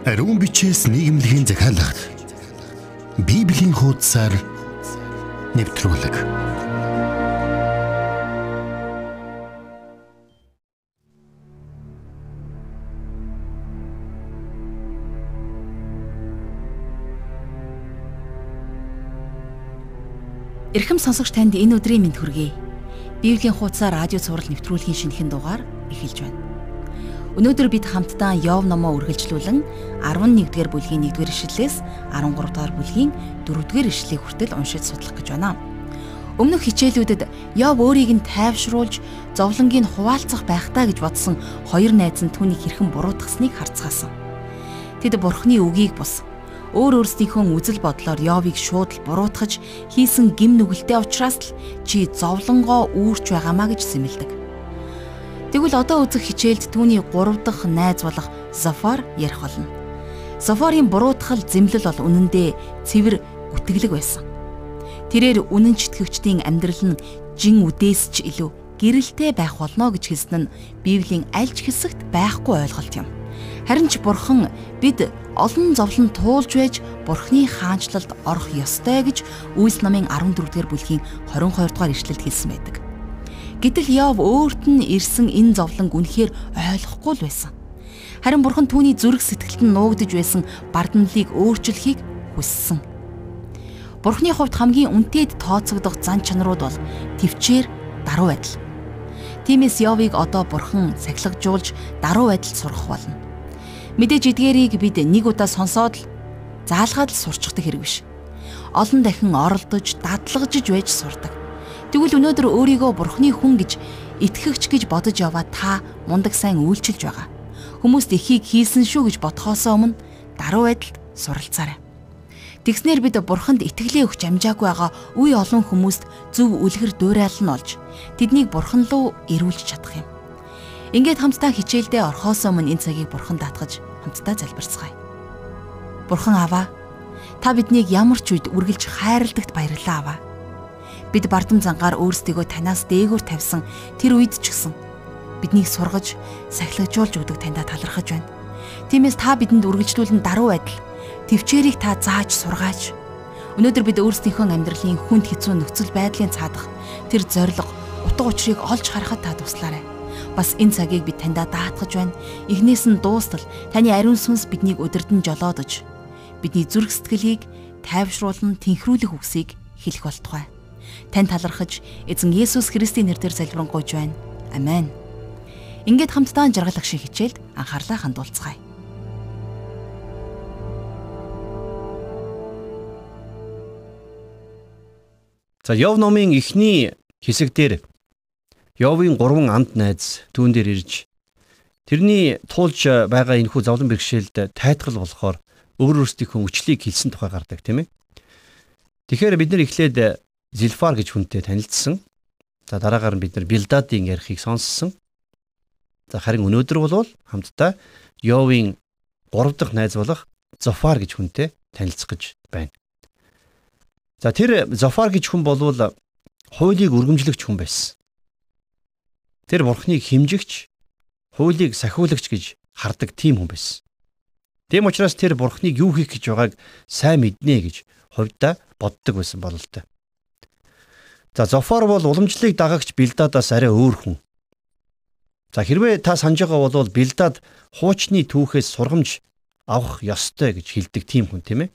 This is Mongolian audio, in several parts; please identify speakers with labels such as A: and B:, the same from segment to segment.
A: Ариун бичээс нийгэмлэгийн захиалгад Библийн хуудасаар нэвтрүүлэг.
B: Ирхэм сонсогч танд энэ өдрийн мэнд хүргэе. Библийн хуудасаар радио цаураар нэвтрүүлгийн шинэхэн дугаар эхэлж байна. Өнөөдөр бид хамтдаа Йов номоо үргэлжлүүлэн 11-р бүлгийн 1-р ишлэлээс 13-р бүлгийн 4-р ишлэлийг хүртэл уншиж судлах гэж байна. Өмнөх хичээлүүдэд Йов өөрийг нь тайвшруулж зовлонгийн хуваалцах байхтаа гэж бодсон хоёр найз нь түүнийг хэрхэн буруутгасныг харцгаасан. Тэд бурхны үгийг бус өөр өөрсдийнхөө үзэл бодлоор Йовыг шууд л буруутгаж хийсэн гим нүгэлтэй учраас л чи зовлонгоо үүрч байгаамаа гэж сэмэлдэг. Тэгвэл одоо үзэх хичээлд түүний 3 дахь найз болох Зафар ярих болно. Зафарын буруутгал зэмлэл бол үнэндээ цэвэр үтгэлэг байсан. Тэрээр үнэн читгэгчдийн амьдрал нь жин үдээс ч илүү гэрэлтэй байх болно гэж хэлсэн нь Библийн аль ч хэсэгт байхгүй ойлголт юм. Харин ч Бурхан бид олон зовлон туулж байж Бурхны хаанчлалд орох ёстой гэж Үйлс намын 14-р бүлгийн 22 дугаар ишлэлд хэлсэн байдаг. Гэтэл Йов өөрт нь ирсэн энэ зовлон үнэхээр ойлгохгүй л байсан. Харин Бурхан түүний зүрх сэтгэлд нь нуугдж байсан бардамлыг өөрчлөхийг хүссэн. Бурхны хувьд хамгийн үнэтэд тооцогдох зан чанарууд бол төвчээр даруй байдал. Тиймээс Йовыг одоо Бурхан сахилгажуулж даруй байдалд сурах болно. Мэдээж эдгээрийг бид нэг удаа сонсоод л заалгаад л сурчдаг хэрэг биш. Олон дахин оролдож, дадлагжиж байж сурдаг. Тэгвэл өнөөдөр өөрийгөө бурхны хүн гэж итгэгч гэж бодож яваа та мундаг сайн үйлчилж байгаа. Хүмүүст ихийг хийсэн шүү гэж бодхоосоо өмнө даруй байдалд суралцаарай. Тэгснэр бид бурханд итгэлээ өгч амжаагүй байгаа үе олон хүмүүст зөв үлгэр дуурайлал нь олж тэднийг бурхан руу эрүүлж чадах юм. Ингээд хамтдаа хичээлдээ орхоос өмнө энэ цагийг бурхан даатгаж хамтдаа залбирцгаая. Бурхан аваа та биднийг ямар ч үед үргэлж хайрладагт баярлалаа аваа Бид бардам зангаар өөрсдийгөө танаас дээгүүр тавьсан тэр үед ч гэсэн биднийг сургаж, сахилгажуулж өгдөг таньда талархаж байна. Тиймээс та бидэнд үргэлжлүүлэн даруй байдал төвчээрийг та зааж сургааж өнөөдөр бид өөрсдийнхөө амьдралын хүнд хэцүү нөхцөл байдлын цаадах тэр зориг утга учирыг олж харахад та туслаарай. Бас энэ цагийг бид таньда даатгаж байна. Эхнээс нь дуустал таны ариун сүнс биднийг өдөрдөн жолоодож бидний зүрх сэтгэлийг тайвшруулан тэнхрүүлэх үгсийг хэлэх болтугай тань талархаж эзэн Есүс Христийн нэрээр залбирanгуйж байна. Амен. Ингээд хамтдаа жаргалах шиг хичээлд анхаарлаа хандуулцгаая.
C: За Йов номын эхний хэсэг дээр Йовын 3 амт найз түүн дээр ирж тэрний туулж байгаа энэхүү зовлон бэрхшээлд тайтгал болохоор өөр өөрсдийнхөө өчлийг хэлсэн тухай гардаг тийм ээ. Тэгэхээр бид нар эхлээд Зилфар гэж хүнтэй танилцсан. За дараагаар бид нар Билдадын ярихыг сонссон. За харин өнөөдөр бол хамтдаа Йовын 3 дахь найз болох Зофар гэж хүнтэй танилцах гэж байна. За тэр Зофар гэж хүн болвол хуулийг өргөмжлөгч хүн байсан. Тэр бурхныг химжигч, хуулийг сахиулагч гэж хардаг тийм хүн байсан. Тийм учраас тэр бурхныг юу хийх гэж байгааг сайн мэднэ гэж хувьдаа боддог байсан бололтой. За Зофор бол уламжлалыг дагагч Билдадаас арай өөр хүн. За хэрвээ та санаж байгаа бол Билдад хуучны түүхээс сургамж авах ёстой гэж хэлдэг тийм хүн тийм ээ.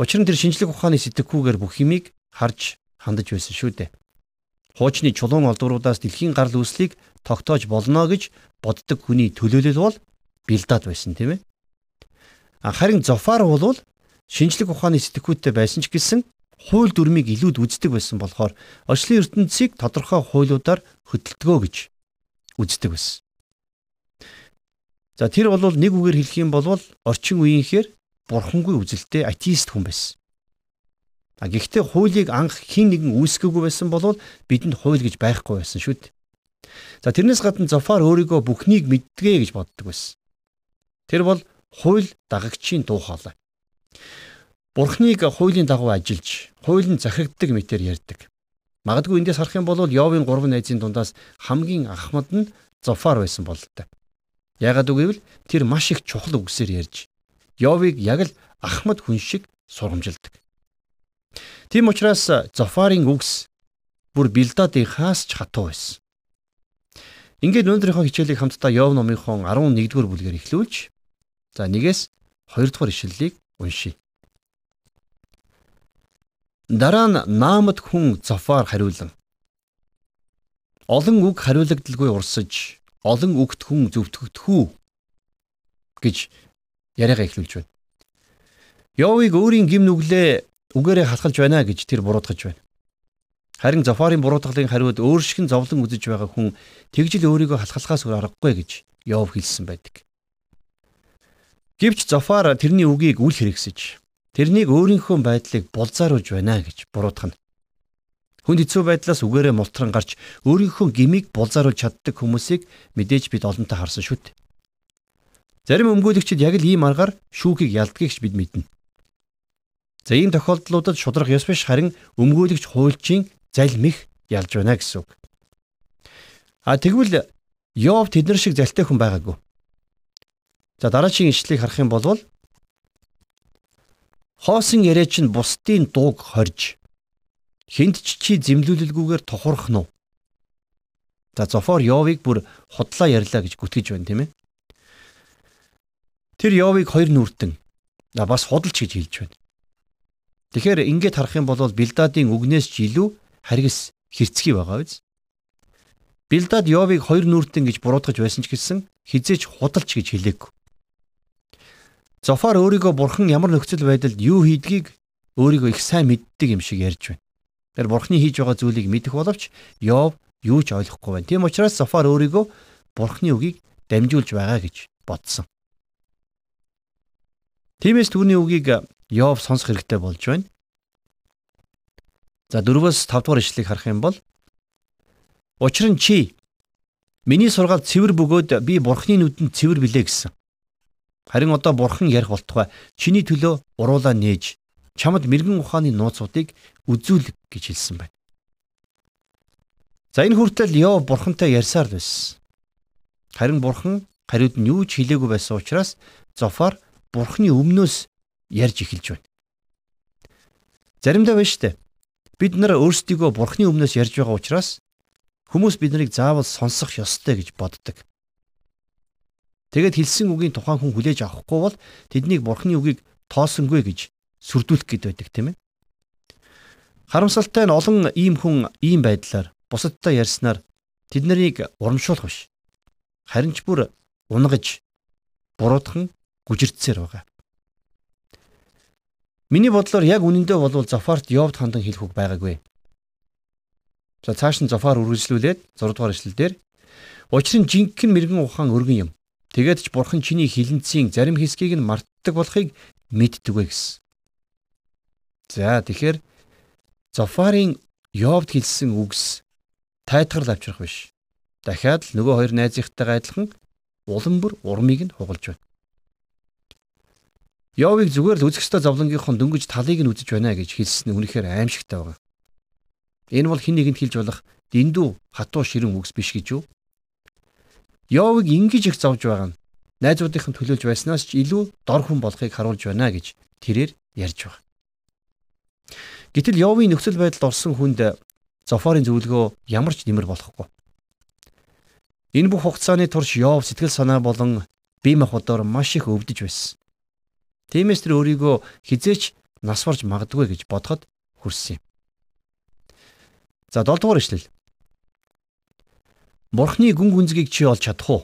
C: Учир нь тэр шинжлэх ухааны сэтгэхүйгээр бүх юмыг харж хандаж байсан шүү дээ. Хуучны чулуун олдвруудаас дэлхийн гарал үүслийг тогтоож болно гэж боддог хүний төлөөлөл бол Билдад байсан тийм ээ. Харин Зофар бол шинжлэх ухааны сэтгэхүйтэй байсан ч гэсэн хууль дүрмийг илүүд үздэг байсан болохоор орчлын ертөнцийг тодорхой хуулиудаар хөдөлтгөө гэж үздэг байсан. За тэр бол нэг үгээр хэлэх юм бол орчин үеийнхээр бурхангүй үзэлтэй атеист хүн байсан. А гэхдээ хуулийг анх хин нэгэн үүсгэхгүй байсан бол бидэнд хууль гэж байхгүй байсан шүү дээ. За тэрнээс гадна Зофар өөрийгөө бүхнийг мэддэгэ гэж боддог байсан. Тэр бол хууль дагагчийн дуу хоолой. Бурхныг хуулийн дагуу ажиллаж, хууль нь захирагддаг мэтэр ярьдаг. Магадгүй эндээс харах юм бол Йовын 3 найзын дундаас хамгийн ахмад нь Зофар байсан бол таа. Яагаад үгэвэл тэр маш их чухал үгсээр ярьж Йовыг яг л ахмад хүн шиг сургамжилдаг. Тийм учраас Зофарын үгс бүр Билдадын хаас ч хатуу байсан. Ингээд өнөөдрийнхөө хичээлийг хамтдаа Йов номынхон 11-р бүлгээр эхлүүлж за нэгээс 2-р ишлэлийг уншийе. Дараа нь наамд хүн Зофар хариулан Олон үг хариулагдaltaгүй урсаж олон үгт хүн зөвтгөгдөхүү гэж яриагаа эхлүүлж байна. Йовыг өөрийн гим нүглээ үгээрээ халахж байна гэж тэр буруутгаж байна. Харин Зофарын буруутгалын хариуд өөр шиг зовлон үзэж байгаа хүн тэгжил өөрийгөө халахлахаас өөр аргагүй гэж Йов хэлсэн байдаг. Гэвч Зофар тэрний үгийг үл хэрэгсэж тэрнийг өөрийнхөө байдлыг булзааруулж байна гэж буруутгана. Хүнд хэцүү байдлаас үгээрээ мултран гарч өөрийнхөө гмийг булзааруулж чаддаг хүмүүсийг мэдээж бид олонтоо харсан дээ. Зарим өмгөөлөгчид яг л ийм аргаар шүүхийг ялдгийг бид мэднэ. За ийм тохиолдлуудад шудрах ёс биш харин өмгөөлөгч хуульчийн залмих ялж байна гэсэн үг. А тэгвэл Йов тэднэр шиг залтай хүн байгаагүй. За дараагийн ишлэгийг харах юм бол хоосон яриа чинь бусдын дууг хорж Хинт ч чи зэмлүүлэлгүйгээр тохурох нь уу? За Зофор Йовыг бүр худлаа ярьлаа гэж гүтгэж байна тийм ээ. Тэр Йовыг хоёр нүртэн бас худалч гэж хэлж байна. Тэгэхээр ингээд харах юм бол Билдадын үгнээс ч илүү харгас хэрцгий байгаа биз? Билдад Йовыг хоёр нүртэн гэж буруутгаж байсан ч гэсэн хизээч худалч гэж хэлээгүй. Зофар өөрийгөө бурхан ямар нөхцөл байдалд юу хийдгийг өөрийгөө их сайн мэддэг юм шиг ярьж байна. Тэр бурхны хийж байгаа зүйлийг мэдэх боловч Йов юу ч ойлгохгүй байна. Тийм учраас Софар өөрийгөө бурхны үгийг дамжуулж байгаа гэж бодсон. Тиймээс түүний үгийг Йов сонсох хэрэгтэй болж байна. За 4-өөс 5 дугаар ишлэгийг харах юм бол Учир нь чи миний сургаал цэвэр бөгөөд би бурхны нүдэнд цэвэр билээ гэсэн. Харин одоо бурхан ярих болтугай чиний төлөө уруулаа нээж чамд мэрэгэн ухааны нууцуудыг үзүүлэг гэж хэлсэн байна. За энэ хүртэл Йов бурхантай ярьсаар байсан. Харин бурхан хариуд нь юу ч хэлээгүй байсан учраас Зофар бурхны өмнөөс ярьж эхэлж байна. Заримдаа байна штэ. Бид нар өөрсдийгөө бурхны өмнөөс ярьж байгаа учраас хүмүүс биднийг заавал сонсох ёстой гэж боддог. Тэгэд хэлсэн үгийн тухайн хүн хүлээж авахгүй бол тэднийг бурхны үгийг тоосонгүй гэж сүрдүүлэх гээд байдаг тийм ээ. Харамсалтай нь олон ийм хүн ийм байдлаар бусадтай ярьснаар тэд нарыг урамшуулах биш. Харин ч бүр унгаж буруутхан гүжирдсээр байгаа. Миний бодлоор яг үнэндээ болвол Зофарт Йовд хандан хэлэх үг байгаагүй. За цааш нь Зофар үргэлжлүүлээд 6 дугаар эшлэлдэр учир нь жинхэнэ мэрэгэн ухаан өргөн юм. Тэгээд ч бурхан чиний хилэнцийн зарим хэсгийг нь мартдаг болохыг мэддэг вэ гэсэн. За тэгэхээр Зофарын Йовд хэлсэн үгс тайтгарл авчрах биш. Дахиад л нөгөө хоёр найзынхтайгаа адилхан улам бүр урмыг нь хугалж байна. Йовыг зүгээр л үзэх ёстой зовлонгийнхон дөнгөж талыг нь үзэж байна гэж хэлсэн нь үнэхээр аимшигтай байгаа. Энэ бол хин нэгэнд хэлж болох дэндүү хатуу ширэн үгс биш гэж юу? Йовыг ингэж их зовж байгаа нь найзуудынхан төлөөлж байснаас ч илүү дор хүн болохыг харуулж байна гэж тэрээр ярьж байгаа. Гэтэл Йовын нөхцөл байдалд орсон хүнд Зофорын зөвлөгөө ямар ч нэмэр болохгүй. Энэ бүх хугацааны турш Йов сэтгэл санаа болон бие махбодоор маш их өвдөж байсан. Тиймээс тэр өөрийгөө хизээч нас барж магадгүй гэж бодоход хүрсэн юм. За 7 дугаар ишлэл. Бурхны гүн гүнзгийг чи олж чадах уу?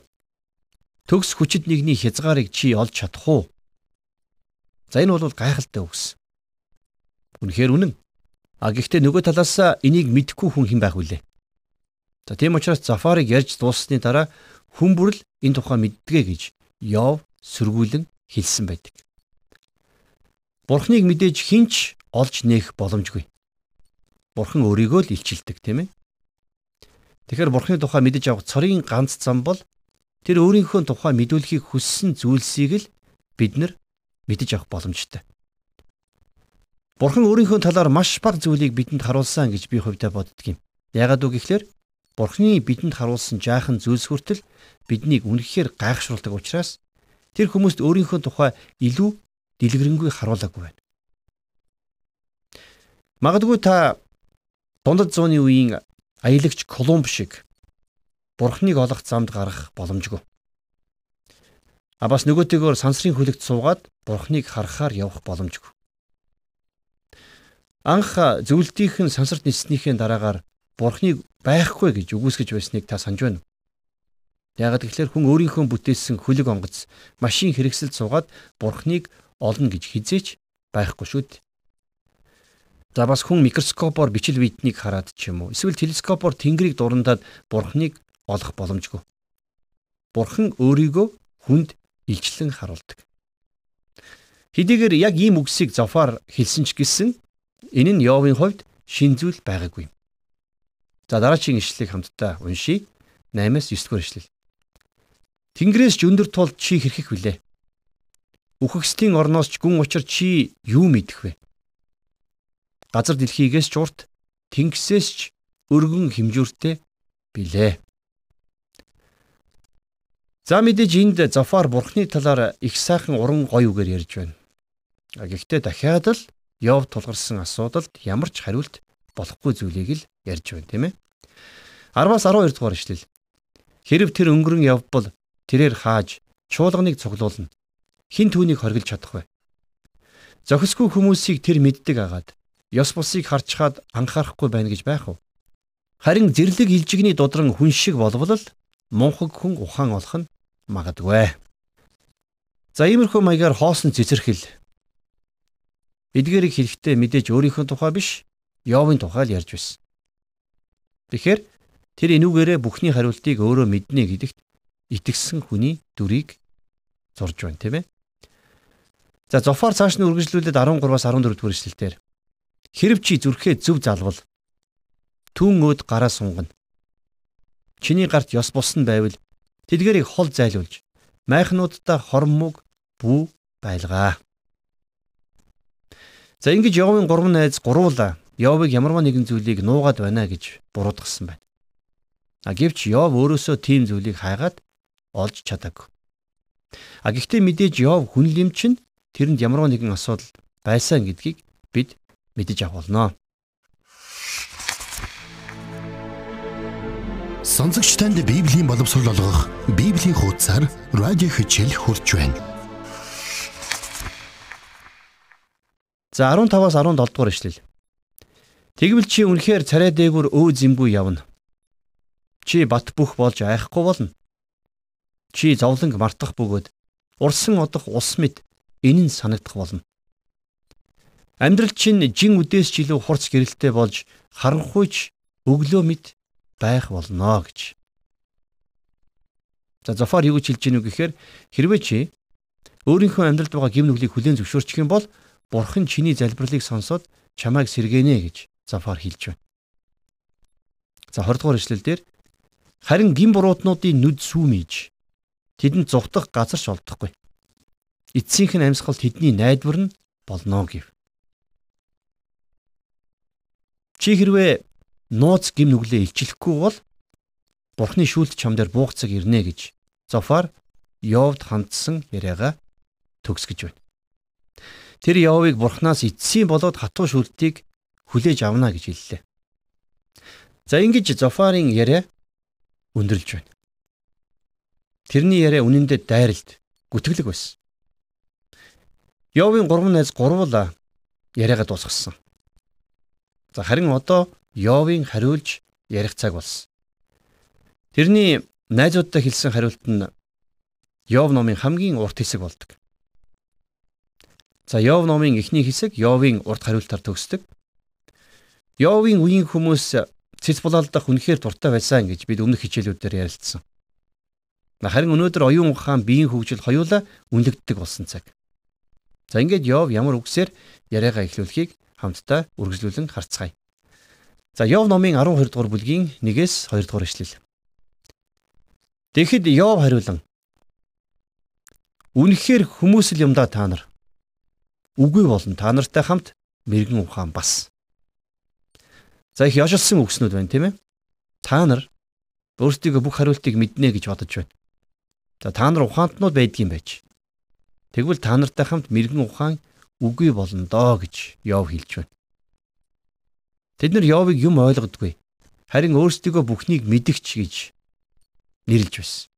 C: Төгс хүчит нэгний хязгаарыг чи олж чадах уу? За энэ бол гайхалтай үгс. Үнэхээр үнэн. А гэхдээ нөгөө талаас энийг мэдхгүй хүн хэн байх вүлээ? За тийм учраас Зафарыг ярьж дууссаны дараа хүн бүрл энэ тухай мэддэгэ гэж Йов сөргүүлэн хэлсэн байдаг. Бурхныг мэдээж хинч олж нээх боломжгүй. Бурхан өөрийгөө л илчилдэг тийм ээ. Тэгэхээр Бурхны тухай мэдэж авах цорын ганц зам бол тэр өөрийнхөө тухай мэдүүлэхийг хүссэн зүйлсийг л бид нар мэдэж авах боломжтой. Бурхан өөрийнхөө талаар маш бага зүйлийг бидэнд харуулсан гэж би хувьдаа боддөг юм. Яагаад үг гэхээр Бурхны бидэнд харуулсан жаахан зүйлс хүртэл биднийг үнэхээр гайхшруулдаг учраас тэр хүмүүст өөрийнхөө тухай илүү дэлгэрэнгүй харуулаагүй байна. Магадгүй та дундад зууны үеийн аялагч Колумб шиг Бурхныг олох замд гарах боломжгүй. А бас нөгөөтэйгөр сансрын хүлэгт суугаад Бурхныг харахаар явах боломжгүй. Анх зөвлөлтийнхэн сансарт ниснийхээ дараагаар Бурхныг байхгүй гэж үгүйсгэж байсныг та санаж байна уу? Яагаад гэвэл хүн өөрийнхөө бүтээсэн хөлөг онгоц машин хэрэгсэлд суугаад Бурхныг олно гэж хизээч байхгүй шүү дээ. За бас хүн микроскопоор бичил биетнийг хараад ч юм уу эсвэл телескопоор тэнгэрийг дурандаад Бурхныг олох боломжгүй. Бурхан өөрийгөө хүнд илчлэн харуулдаг. Хэдийгээр яг ийм үгсийг Зофар хэлсэн ч гэсэн энэ нь Йовын хувьд шин зүйл байгаагүй. За дараагийн ишлэлийг хамтдаа уншийе. 8-аас 9 дугаар ишлэл. Тэнгэрээс ч өндөр тул чи хэрхэх вүлээ. Үхэгсдийн орноос ч гүн учир чи юу мэдэх вэ? Газар дэлхийгээс ч урт, тэнгисээс ч өргөн хэмжүүртэй билээ. За мэдээж энд Зофар бурхны талаар их сайхан уран гоё үгээр ярьж байна. Гэхдээ дахиад л Йов тулгарсан асуудалд ямар ч хариулт болохгүй зүйлийг л ярьж байна тийм ээ. 10-аас 12 дугаар ишлэл. Хэрв тэр өнгөрөн явбал тэрээр хааж чуулганыг цуглуулна. Хин түүнийг хоригдж чадах вэ? Зохисгүй хүмүүсийг тэр мэддэг агаад ёс бусыг харчхаад анхаарахгүй байна гэж байх уу? Харин зэрлэг илжигний дудран хүн шиг болвол мунхаг хүн ухаан олох нь магадгүй. За иймэрхүү маягаар хоосон цэцэрхэл эдгээрийг хэлэхдээ мэдээж өөрийнхөө тухай биш Йовын тухай л ярьж байсан. Тэгэхээр тэр энүүгээрээ бүхний хариултыг өөрөө мэднэ гэдэгт итгэсэн хүний дүрийг зурж байна тийм ээ. За зофоор цааш нь үргэлжлүүлээд 13-аас 14 дугаар эшлэлдэр хэрв чи зүрхээ зөв залвал түн өөд гараа сунгана. Чиний гарт ёс бусна байвал тэдгэрийг хол зайлуулж майхнуудтай хормог бүү байлгаа. За ингэж Йовын гурван найз гуруула Йовыг ямарваа нэгэн зүйлийг нуугаад байна гэж буруудгсан байна. А гэвч Йов өөрөөсөө тийм зүйлийг хайгаад олж чадаагүй. А гэхдээ мэдээж Йов хүн лимчин тэрэнд ямарваа нэгэн асуудал байсан гэдгийг бид мэдэж авах болно.
A: Сонсогч танд Библийн боловсрол олгох Библийн хуудасар радио хичээл хурж байна.
C: За 15-аас 17 дугаар ишлэл. Тэгвэл чи үнэхээр царай дээгүр өө зэмгүй явна. Чи бат бүх болж айхгүй болно. Чи зовлонг мартах бөгөөд урсан одох ус мэд энэ нь санагдах болно. Амьдрал чинь жин үдээс ч илүү хурц гэрэлтэй болж харанхуйч өглөө мэд байх болно гэж. За Зофар юу гэж хэлж гинүү гэхээр хэрвээ чи өөрийнхөө амьдралд байгаа гим нүглийг хүлээн зөвшөөрчих юм бол Бурхан чиний залбирлыг сонсоод чамайг сэргэнэ гэж Зафар хэлж байна. За 20 дугаар эшлэлдэр харин гин бурууднуудын нүд сүүмийж тэдэнд зүхтах газар ч олдохгүй. Эцсийнх нь амьсгал тэдний найдвар нь болно гэв. Чи хэрвээ нууц гим нүглээ илчлэхгүй бол Бурхны шүүлт чам дээр буугцаг ирнэ гэж Зофар Йовд хандсан яриагаа төгсгөж байна. Тэр Йовыг Бурханаас эцсийн болоод хатуу шүлтийг хүлээж авна гэж хэллээ. За ингэж Зофарын яриа өндөрлж байна. Тэрний яриа үнэндээ дайралт, гүтгэлэг байсан. Йовын 3 найз гурвал яриагаа дуусгасан. За харин одоо Йовын хариулж ярих цаг болсон. Тэрний найзуудтай хэлсэн хариулт нь Йов номын хамгийн урт хэсэг болдог. За Йов номын эхний хэсэг Йовын урт хариултаар төгсдөг. Йовын үеийн хүмүүс цэц булаалдах үнэхээр дуртай байсан гэж бид өмнөх хичээлүүдээр ярилцсан. Харин өнөөдөр оюун ухаан биеийн хөгжил хоёулаа үнэлэгддэг болсон цаг. За ингээд Йов ямар үгсээр яриагаа эхлүүлэхийг хамтдаа үргэлжлүүлэн харцгаая. За Йов номын 12 дугаар бүлгийн 1-ээс 2 дугаар эшлэл. Тэгэхэд Йов хариулан Үнэхээр хүмүүс л юм да та нар. Үгүй болон та нартай хамт мэрэгэн ухаан бас За их яшилсан үгснүүд байна тийм ээ. Та нар өөрсдийгөө бүх хариултыг мэднэ гэж бодож байна. За та нар ухаантнууд байдгийн байж. Тэгвэл та нартай хамт мэрэгэн ухаан үгүй болно доо гэж Йов хэлж байна. Тэд нар Йовыг юм ойлгодгүй. Харин өөрсдийгөө бүхнийг мэдгч гэж нэрлж байсан.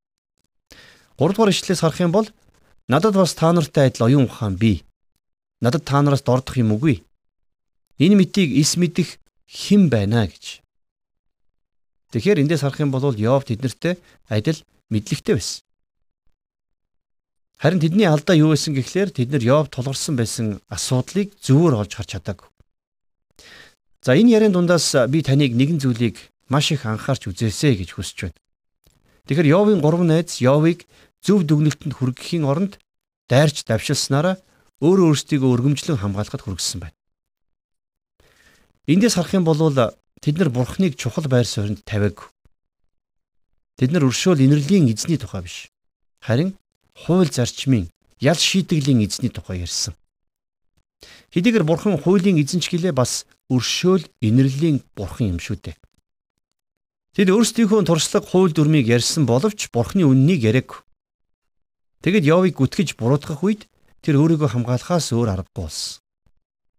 C: 3 дугаар ишлээс харах юм бол надад бас та нартай адил оюун ухаан бий. Надад та нараас дордох юм үгүй. Энэ мэтийг ис мэдэх хэн байна гэж. Тэгэхээр эндээс харах юм бол Йов тэднэртэй адил мэдлэгтэй байсан. Харин тэдний алдаа юу байсан гэхлээр тэд нар Йов тулгарсан байсан асуудлыг зөвөр олж харж чадаагүй. За энэ ярийн дундаас би таныг нэгэн зүйлийг маш их анхаарч үзээсэй гэж хүсэж байна. Тэгэхээр Йовын гурван найз Йовыг зөв дүгнэлтэнд хүргэхийн оронд дайрч давшилснараа өөрөө өөрсдийгөө өргөмжлөн хамгаалахад хүргэсэн байна. Эндээс харах юм бол тэд нар бурхныг чухал байр суурьнд тавиаг. Тэд нар өршөөл инэрлийн эзний тухай биш. Харин хууль зарчмын ял шийтгэлийн эзний тухай ярьсан. Хэдийгээр бурхан хуулийн эзэнч гэлээ бас өршөөл инэрлийн бурхан юм шүү дээ. Тэд өөрсдийнхөө туршлага хууль дүрмийг ярьсан боловч бурхны үннийг яриаг. Тэгэд Йовыг гүтгэж буруутгах үед тэр өөрийгөө хамгаалахаас өөр аргагүй болсон.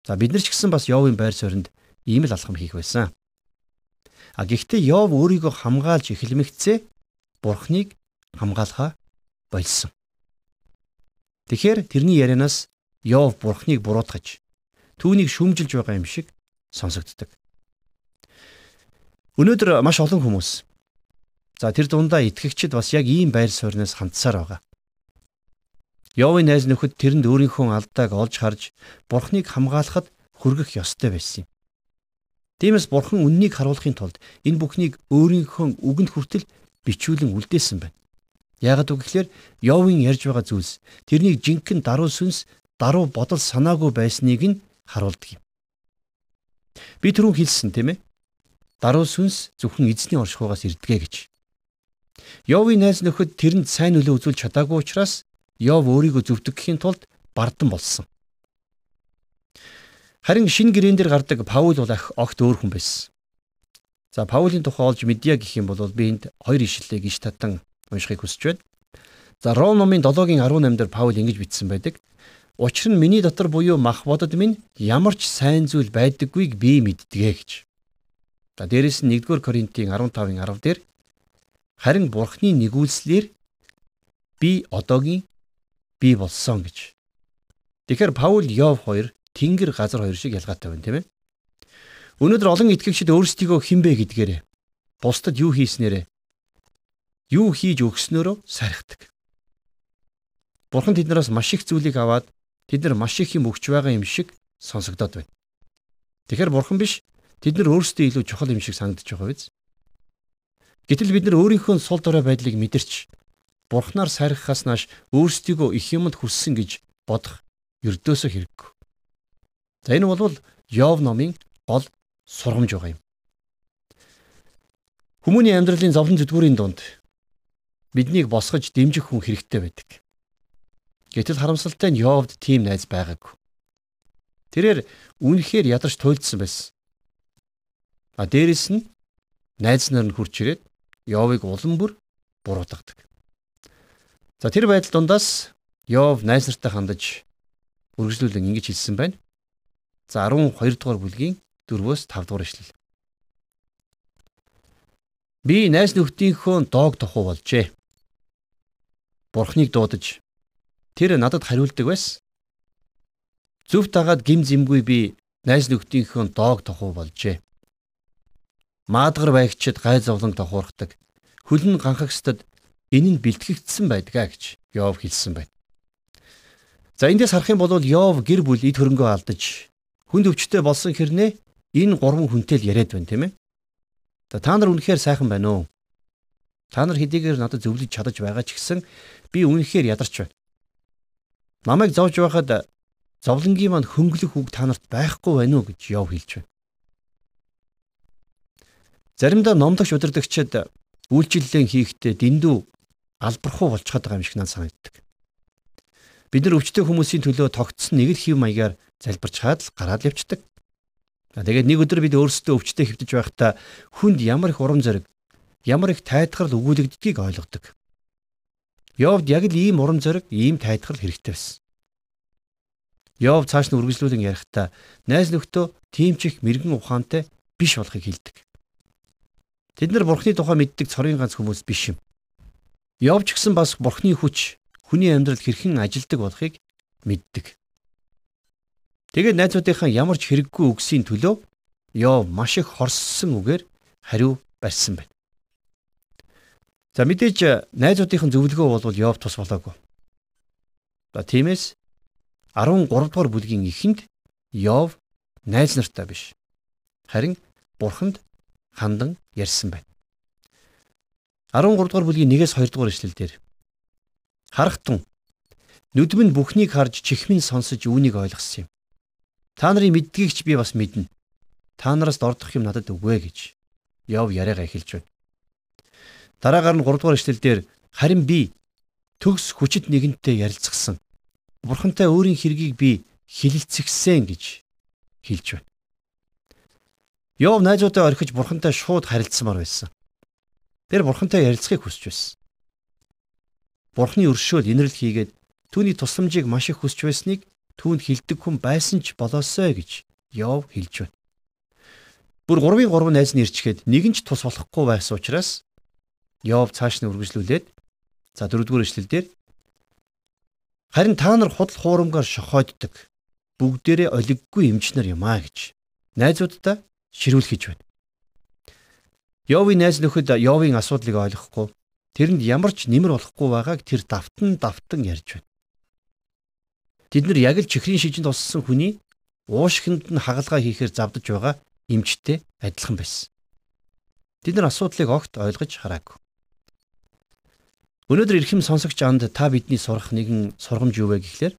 C: За бид нар ч гэсэн бас Йовын байр суурьнд ийм л алхам хийх байсан. А гэхдээ Йов өөрийгөө хамгаалж эхлэмэгцээ Бурхныг хамгаалахаа болсон. Тэгэхээр тэрний ярианаас Йов Бурхныг буруутгаж түүнийг шүмжилж байгаа юм шиг сонсогддог. Өнөөдөр маш олон хүмүүс за тэр дундаа итгэгчид бас яг ийм байр суурьнаас хандсаар байгаа. Йовын найз нөхөд тэрэнд өөрийнхөө алдааг олж харж Бурхныг хамгаалахад хүргэх ёстой байсан юм. Тиймээс Бурхан үннийг харуулахын тулд энэ бүхнийг өөрийнхөө үгэнд хүртэл бичүүлэн үлдээсэн байна. Яагад үгээр Йовын ярьж байгаа зүйлс тэрнийг жинхэнэ даруй сүнс даруй бодол санаагүй байсныг нь харуулдаг юм. Би түрүүн хэлсэн тийм ээ. Даруй сүнс зөвхөн эзний оршихугаас ирдгээ гэж. Йовын найз нөхөд тэрэнд сайн нөлөө үзүүлж чадаагүй учраас Йов өөрийгөө зөвдөгөхийн тулд бардан болсон. Харин шин гэрэн дээр гардаг Паул бол ах огт өөр хүн байсан. За Паулийн тухай олж мэдъя гэх юм бол би энд хоёр ишлэлийг иш татан уншихыг хүсэж байна. За Ром номын 7-гийн 18 дээр Паул ингэж бичсэн байдаг. Учир нь миний дотор буюу мах бодод минь ямар ч сайн зүйл байдаггүйг би мэддэгэ гэж. За дээрэс нь 1-р Коринтын 15-ын 10 дээр харин бурхны нэгүүлслэр би одоогийн бий болсон гэж. Тэгэхээр Паул Йов хоёр тэнгэр газар хоёр шиг ялгаатай байна тийм ээ. Өнөөдөр олон итгэгчид өөрсдийгөө хинбэ гэдгээрээ бусдад юу хийснээрээ юу хийж өгснөөрөө сархдаг. Бурхан тэднээс маш их зүйлийг аваад тэд нар маш их юм өгч байгаа юм шиг сонсогдоод байна. Тэгэхээр бурхан биш тэд нар өөрсдөө илүү чухал юм шиг санагдаж байгаа биз? Гэтэл бид нар өөрийнхөө сул дорой байдлыг мэдэрч бурхнаар сайрхахаас нааш өөрсдийгөө их юмд хүрсэн гэж бодох ердөөсөө хэрэггүй. За энэ бол Йов номын гол сургамж байгаа юм. Хүмүүний амьдралын зовлон зүдгүүрийн дунд биднийг босгож дэмжих хүн хэрэгтэй байдаг. Гэтэл харамсалтай нь Йовд тийм найз байгаагүй. Тэрээр үнэхээр ядарч туйлдсан байсан. А дээрэс нь найз нар нь хурч ирээд Йовыг улам бүр буруутгадаг. За тэр байдал дундаас Йов найз нартай хандаж үргэлжлүүлэн ингэж хэлсэн байна. За 12 дугаар бүлгийн 4-өөс 5 дугаар ишлэл. Би найз нөхдийнхөө доог тохуу болжээ. Бурхныг дуудаж тэр надад хариулдаг байсан. Зөв дагаад гим зэмгүй би найз нөхдийнхөө доог тохуу болжээ. Маадгар байгчид гай зовлон тохуурхдаг. Хөлн ганхагстад энэ нь бэлтгэгдсэн байдгаа гэж Йов хэлсэн байна. За эндээс харах юм бол Йов гэр бүл эд хөрөнгөө алдаж хүнд өвчтэй болсон хэрнээ энэ гурван хүнтэй л яриад байна тийм ээ. За та нар үнэхээр сайхан байна уу? Та нар хэдийгээр надад зөвлөж чадаж байгаа ч гэсэн би үнэхээр ядарч байна. Намайг зовж байхад зовлонгийн манд хөнгөлөх үг та нарт байхгүй байна уу гэж Йов хэлж байна. Заримдаа номдогч удирдагчид үйлчлэлэн хийхдээ дэндүү албархуу болчиход байгаа юм шиг надад санагддаг. Бид нар өвчтөе хүмүүсийн төлөө тогтсон нэг л хэв маягаар залбирч хаад л гараад явцдаг. Тэгээд нэг өдөр бид өөрсдөө өвчтөе хэвдэж байхдаа хүнд ямар их урам зориг, ямар их тайтгарл өгүүлэгддгийг ойлгодог. Йовд яг л ийм урам зориг, ийм тайтгарл хэрэгтэй байсан. Йов цааш нь үргэлжлүүлэн ярихдаа найз нөхдөө тийм ч их мэрэгэн ухаантай биш болохыг хэлдэг. Тэд нар бурхны тухай мэддэг цорын ганц хүмүүс биш юм. Йов ч гэсэн бас бурхны хүч хүний амьдрал хэрхэн ажилдаг болохыг мэддэг. Тэгээд найзуудынхаа ямар ч хэрэггүй үгсийн төлөө Йов маш их хорссон үгээр хариу барьсан байна. За мэдээж найзуудынхын зөвлөгөө бол Йов тус болоогүй. За тиймээс 13 дугаар бүлгийн эхэнд Йов найз нартай биш. Харин Бурханд хандан ярьсан байна. 13 дугаар бүлгийн 1-ээс 2 дугаар эшлэлдэр харахтун нүдм нь бүхнийг харж чихмэн сонсож үүнийг ойлгосон юм. Та нарын мэддгийг ч би бас мэднэ. Та нараас дордох юм надад өгвэ гэж Йов яриагаа эхэлж байна. Дараагаар нь 3 дугаар эшлэлдэр харин би төгс хүчит нэгэнтэй ярилцсан. Бурхантай өөрийн хэргийг би хилэлцгсэн гэж хэлж байна. Йов найзуудаа орхиж бурхантай шууд харилцсамаар байсан. Тэр бурхантай ярилцахыг хүсэж байсан. Бурхны өршөөл инрэл хийгээд түүний тусламжийг маш их хүсэж байсныг түүнд хилдэг хүн байсан ч болоосой гэж Йов хэлж байна. Бүр 3-ын 3 найз нь ирчгээд нэгэн ч тус болохгүй байсан учраас Йов цааш нь үргэлжлүүлээд за дөрөвдүгээр эшлэлдэр харин та нар худал хуурамгаар шохооддаг бүгдээрээ олиггүй эмчнэр юм а гэж найзуудтай ширүүлхэж байна. Йовын найз нөхөд Йовын асуудлыг ойлгохгүй тэрэнд ямар ч нэмэр болохгүй байгааг тэр давтан давтан ярьж байна. Тэд нар яг л чихрийн шижинд туссан хүний уушгинд нь хагалгаа хийхээр завдаж байгаа эмчтэй адилхан байсан. Тэд нар асуудлыг огт ойлгож хараагүй. Өнөөдөр эрхэм сонсогч анд та бидний сурах нэгэн сургамж юу вэ гэхлээр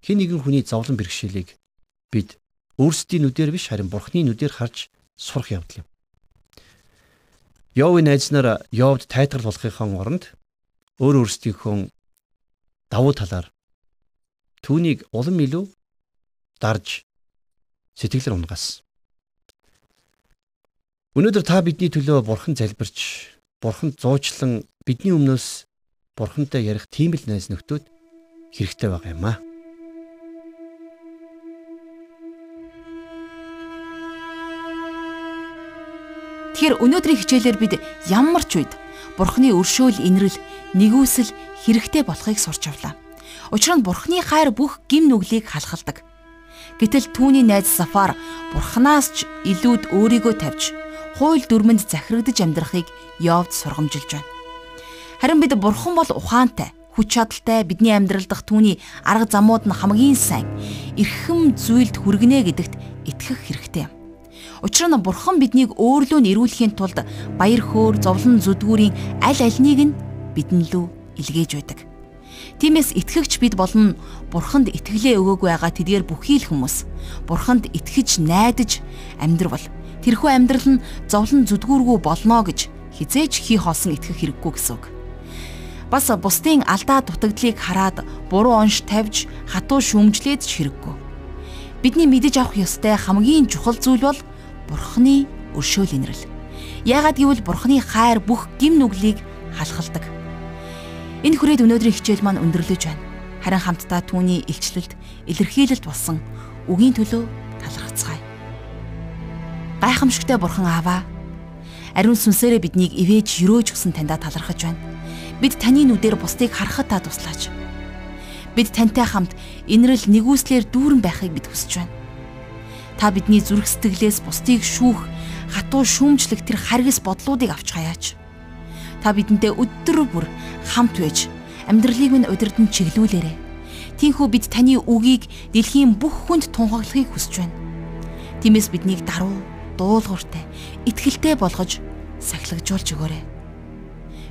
C: хин нэгэн хүний зовлон бэрхшээлийг бид өөрсдийн нүдээр биш харин Бурхны нүдээр харж сурах явдал юм. Йовын найз нар Йовд тайтгал болохын оронд өөр өөрсдийнхөө давуу талаар түүнийг улам илүү дарж сэтгэлээр унгаас. Өнөөдөр та бидний төлөө бурхан залбирч, бурханд зуучлан бидний өмнөөс бурхантай ярих тийм л найз нөхдөд хэрэгтэй байгаа юм аа.
B: Тэгэхээр өнөөдрийн хичээлээр бид ямар ч үед Бурхны өршөөл инрэл нэгүсэл хэрэгтэй болохыг сурч авлаа. Учир нь Бурхны хайр бүх гим нүглийг халахалдаг. Гэтэл түүний найз Сафар Бурханаас ч илүүд өөрийгөө тавьж хууль дүрмэнд захирагдж амьдрахыг Йовд сургамжилж байна. Харин бид бурхан бол ухаантай, хүч чадалтай бидний амьдрал дах түүний арга замууд нь хамгийн сайн. Ирхэм зүйлд хүргэнэ гэдэгт итгэх хэрэгтэй юм. Учир нь бурхан биднийг өөрлөө нэрвүүлэхийн тулд баяр хөөр, зовлон зүдгүүрийн аль альнийг нь бидэн лүү илгээж байдаг. Тиймээс итгэгч бид болон бурханд итгэлээ өгөөгүй байгаа тэдгээр бүхий л хүмүүс бурханд итгэж найдаж амьдрал тэрхүү амьдрал нь зовлон зүдгүүргүй болно гэж хизээж хий хоосон итгэх хэрэггүй гэсэн үг бас бусдын алдаа дутагдлыг хараад буруу онш тавьж хатуу шүүмжлээд ч хэрэггүй. Бидний мэдэж авах ёстой хамгийн чухал зүйл бол Бурхны өршөөл инрэл. Яагаад гэвэл Бурхны хайр бүх гим нүглийг халахалдаг. Энэ хүрээд өнөөдрийн хичээл маань өндөрлөж байна. Харин хамтдаа түүний илчлэлд илэрхийлэлт болсон үгийн төлөө талархацгаая. Гайхамшигтай Бурхан Аава ариун сүнсээрээ биднийг ивэж өрөөж өгсөн таньда талархаж байна Бид таны нүдээр бусдыг харахад та туслаач. Бид тантай хамт инрэл нэгүслэр дүүрэн байхыг бид хүсэж байна. Та бидний зүрх сэтгэлээс бусдыг шүүх, хатуу шүүмжлэх тэр харгас бодлуудыг авч хаяач. Та бидэнтэй өдөр бүр хамт байж амьдралыг минь удирдан чиглүүлээрэ. Тинхүү бид таны үгийг дэлхийн бүх хүнд тунхаглахыг хүсэж байна. Тиймээс биднийг даруй, дуулууртай, итгэлтэй болгож сахилгажуулж өгөөрэй.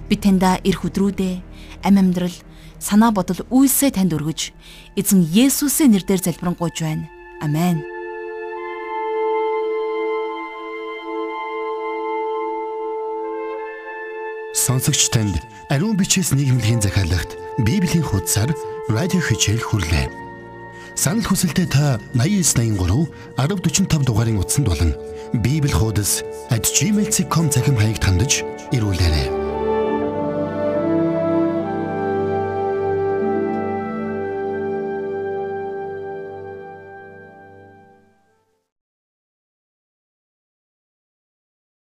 B: Би таньда эрх өдрүүдээ ам амьдрал санаа бодол үйлсээ танд өргөж эзэн Есүсийн нэрээр залбирanгуйж байна. Амен.
A: Сонсогч танд ариун бичээс нийгэмлэгийн захиалагт Библийн хуудасаар радио хичээл хүрлээ. Санал хүсэлтээ та 8983 1045 дугаарын утсанд болон Библи хуудас @gmail.com захим хаягт хандаж ирүүлээрэй.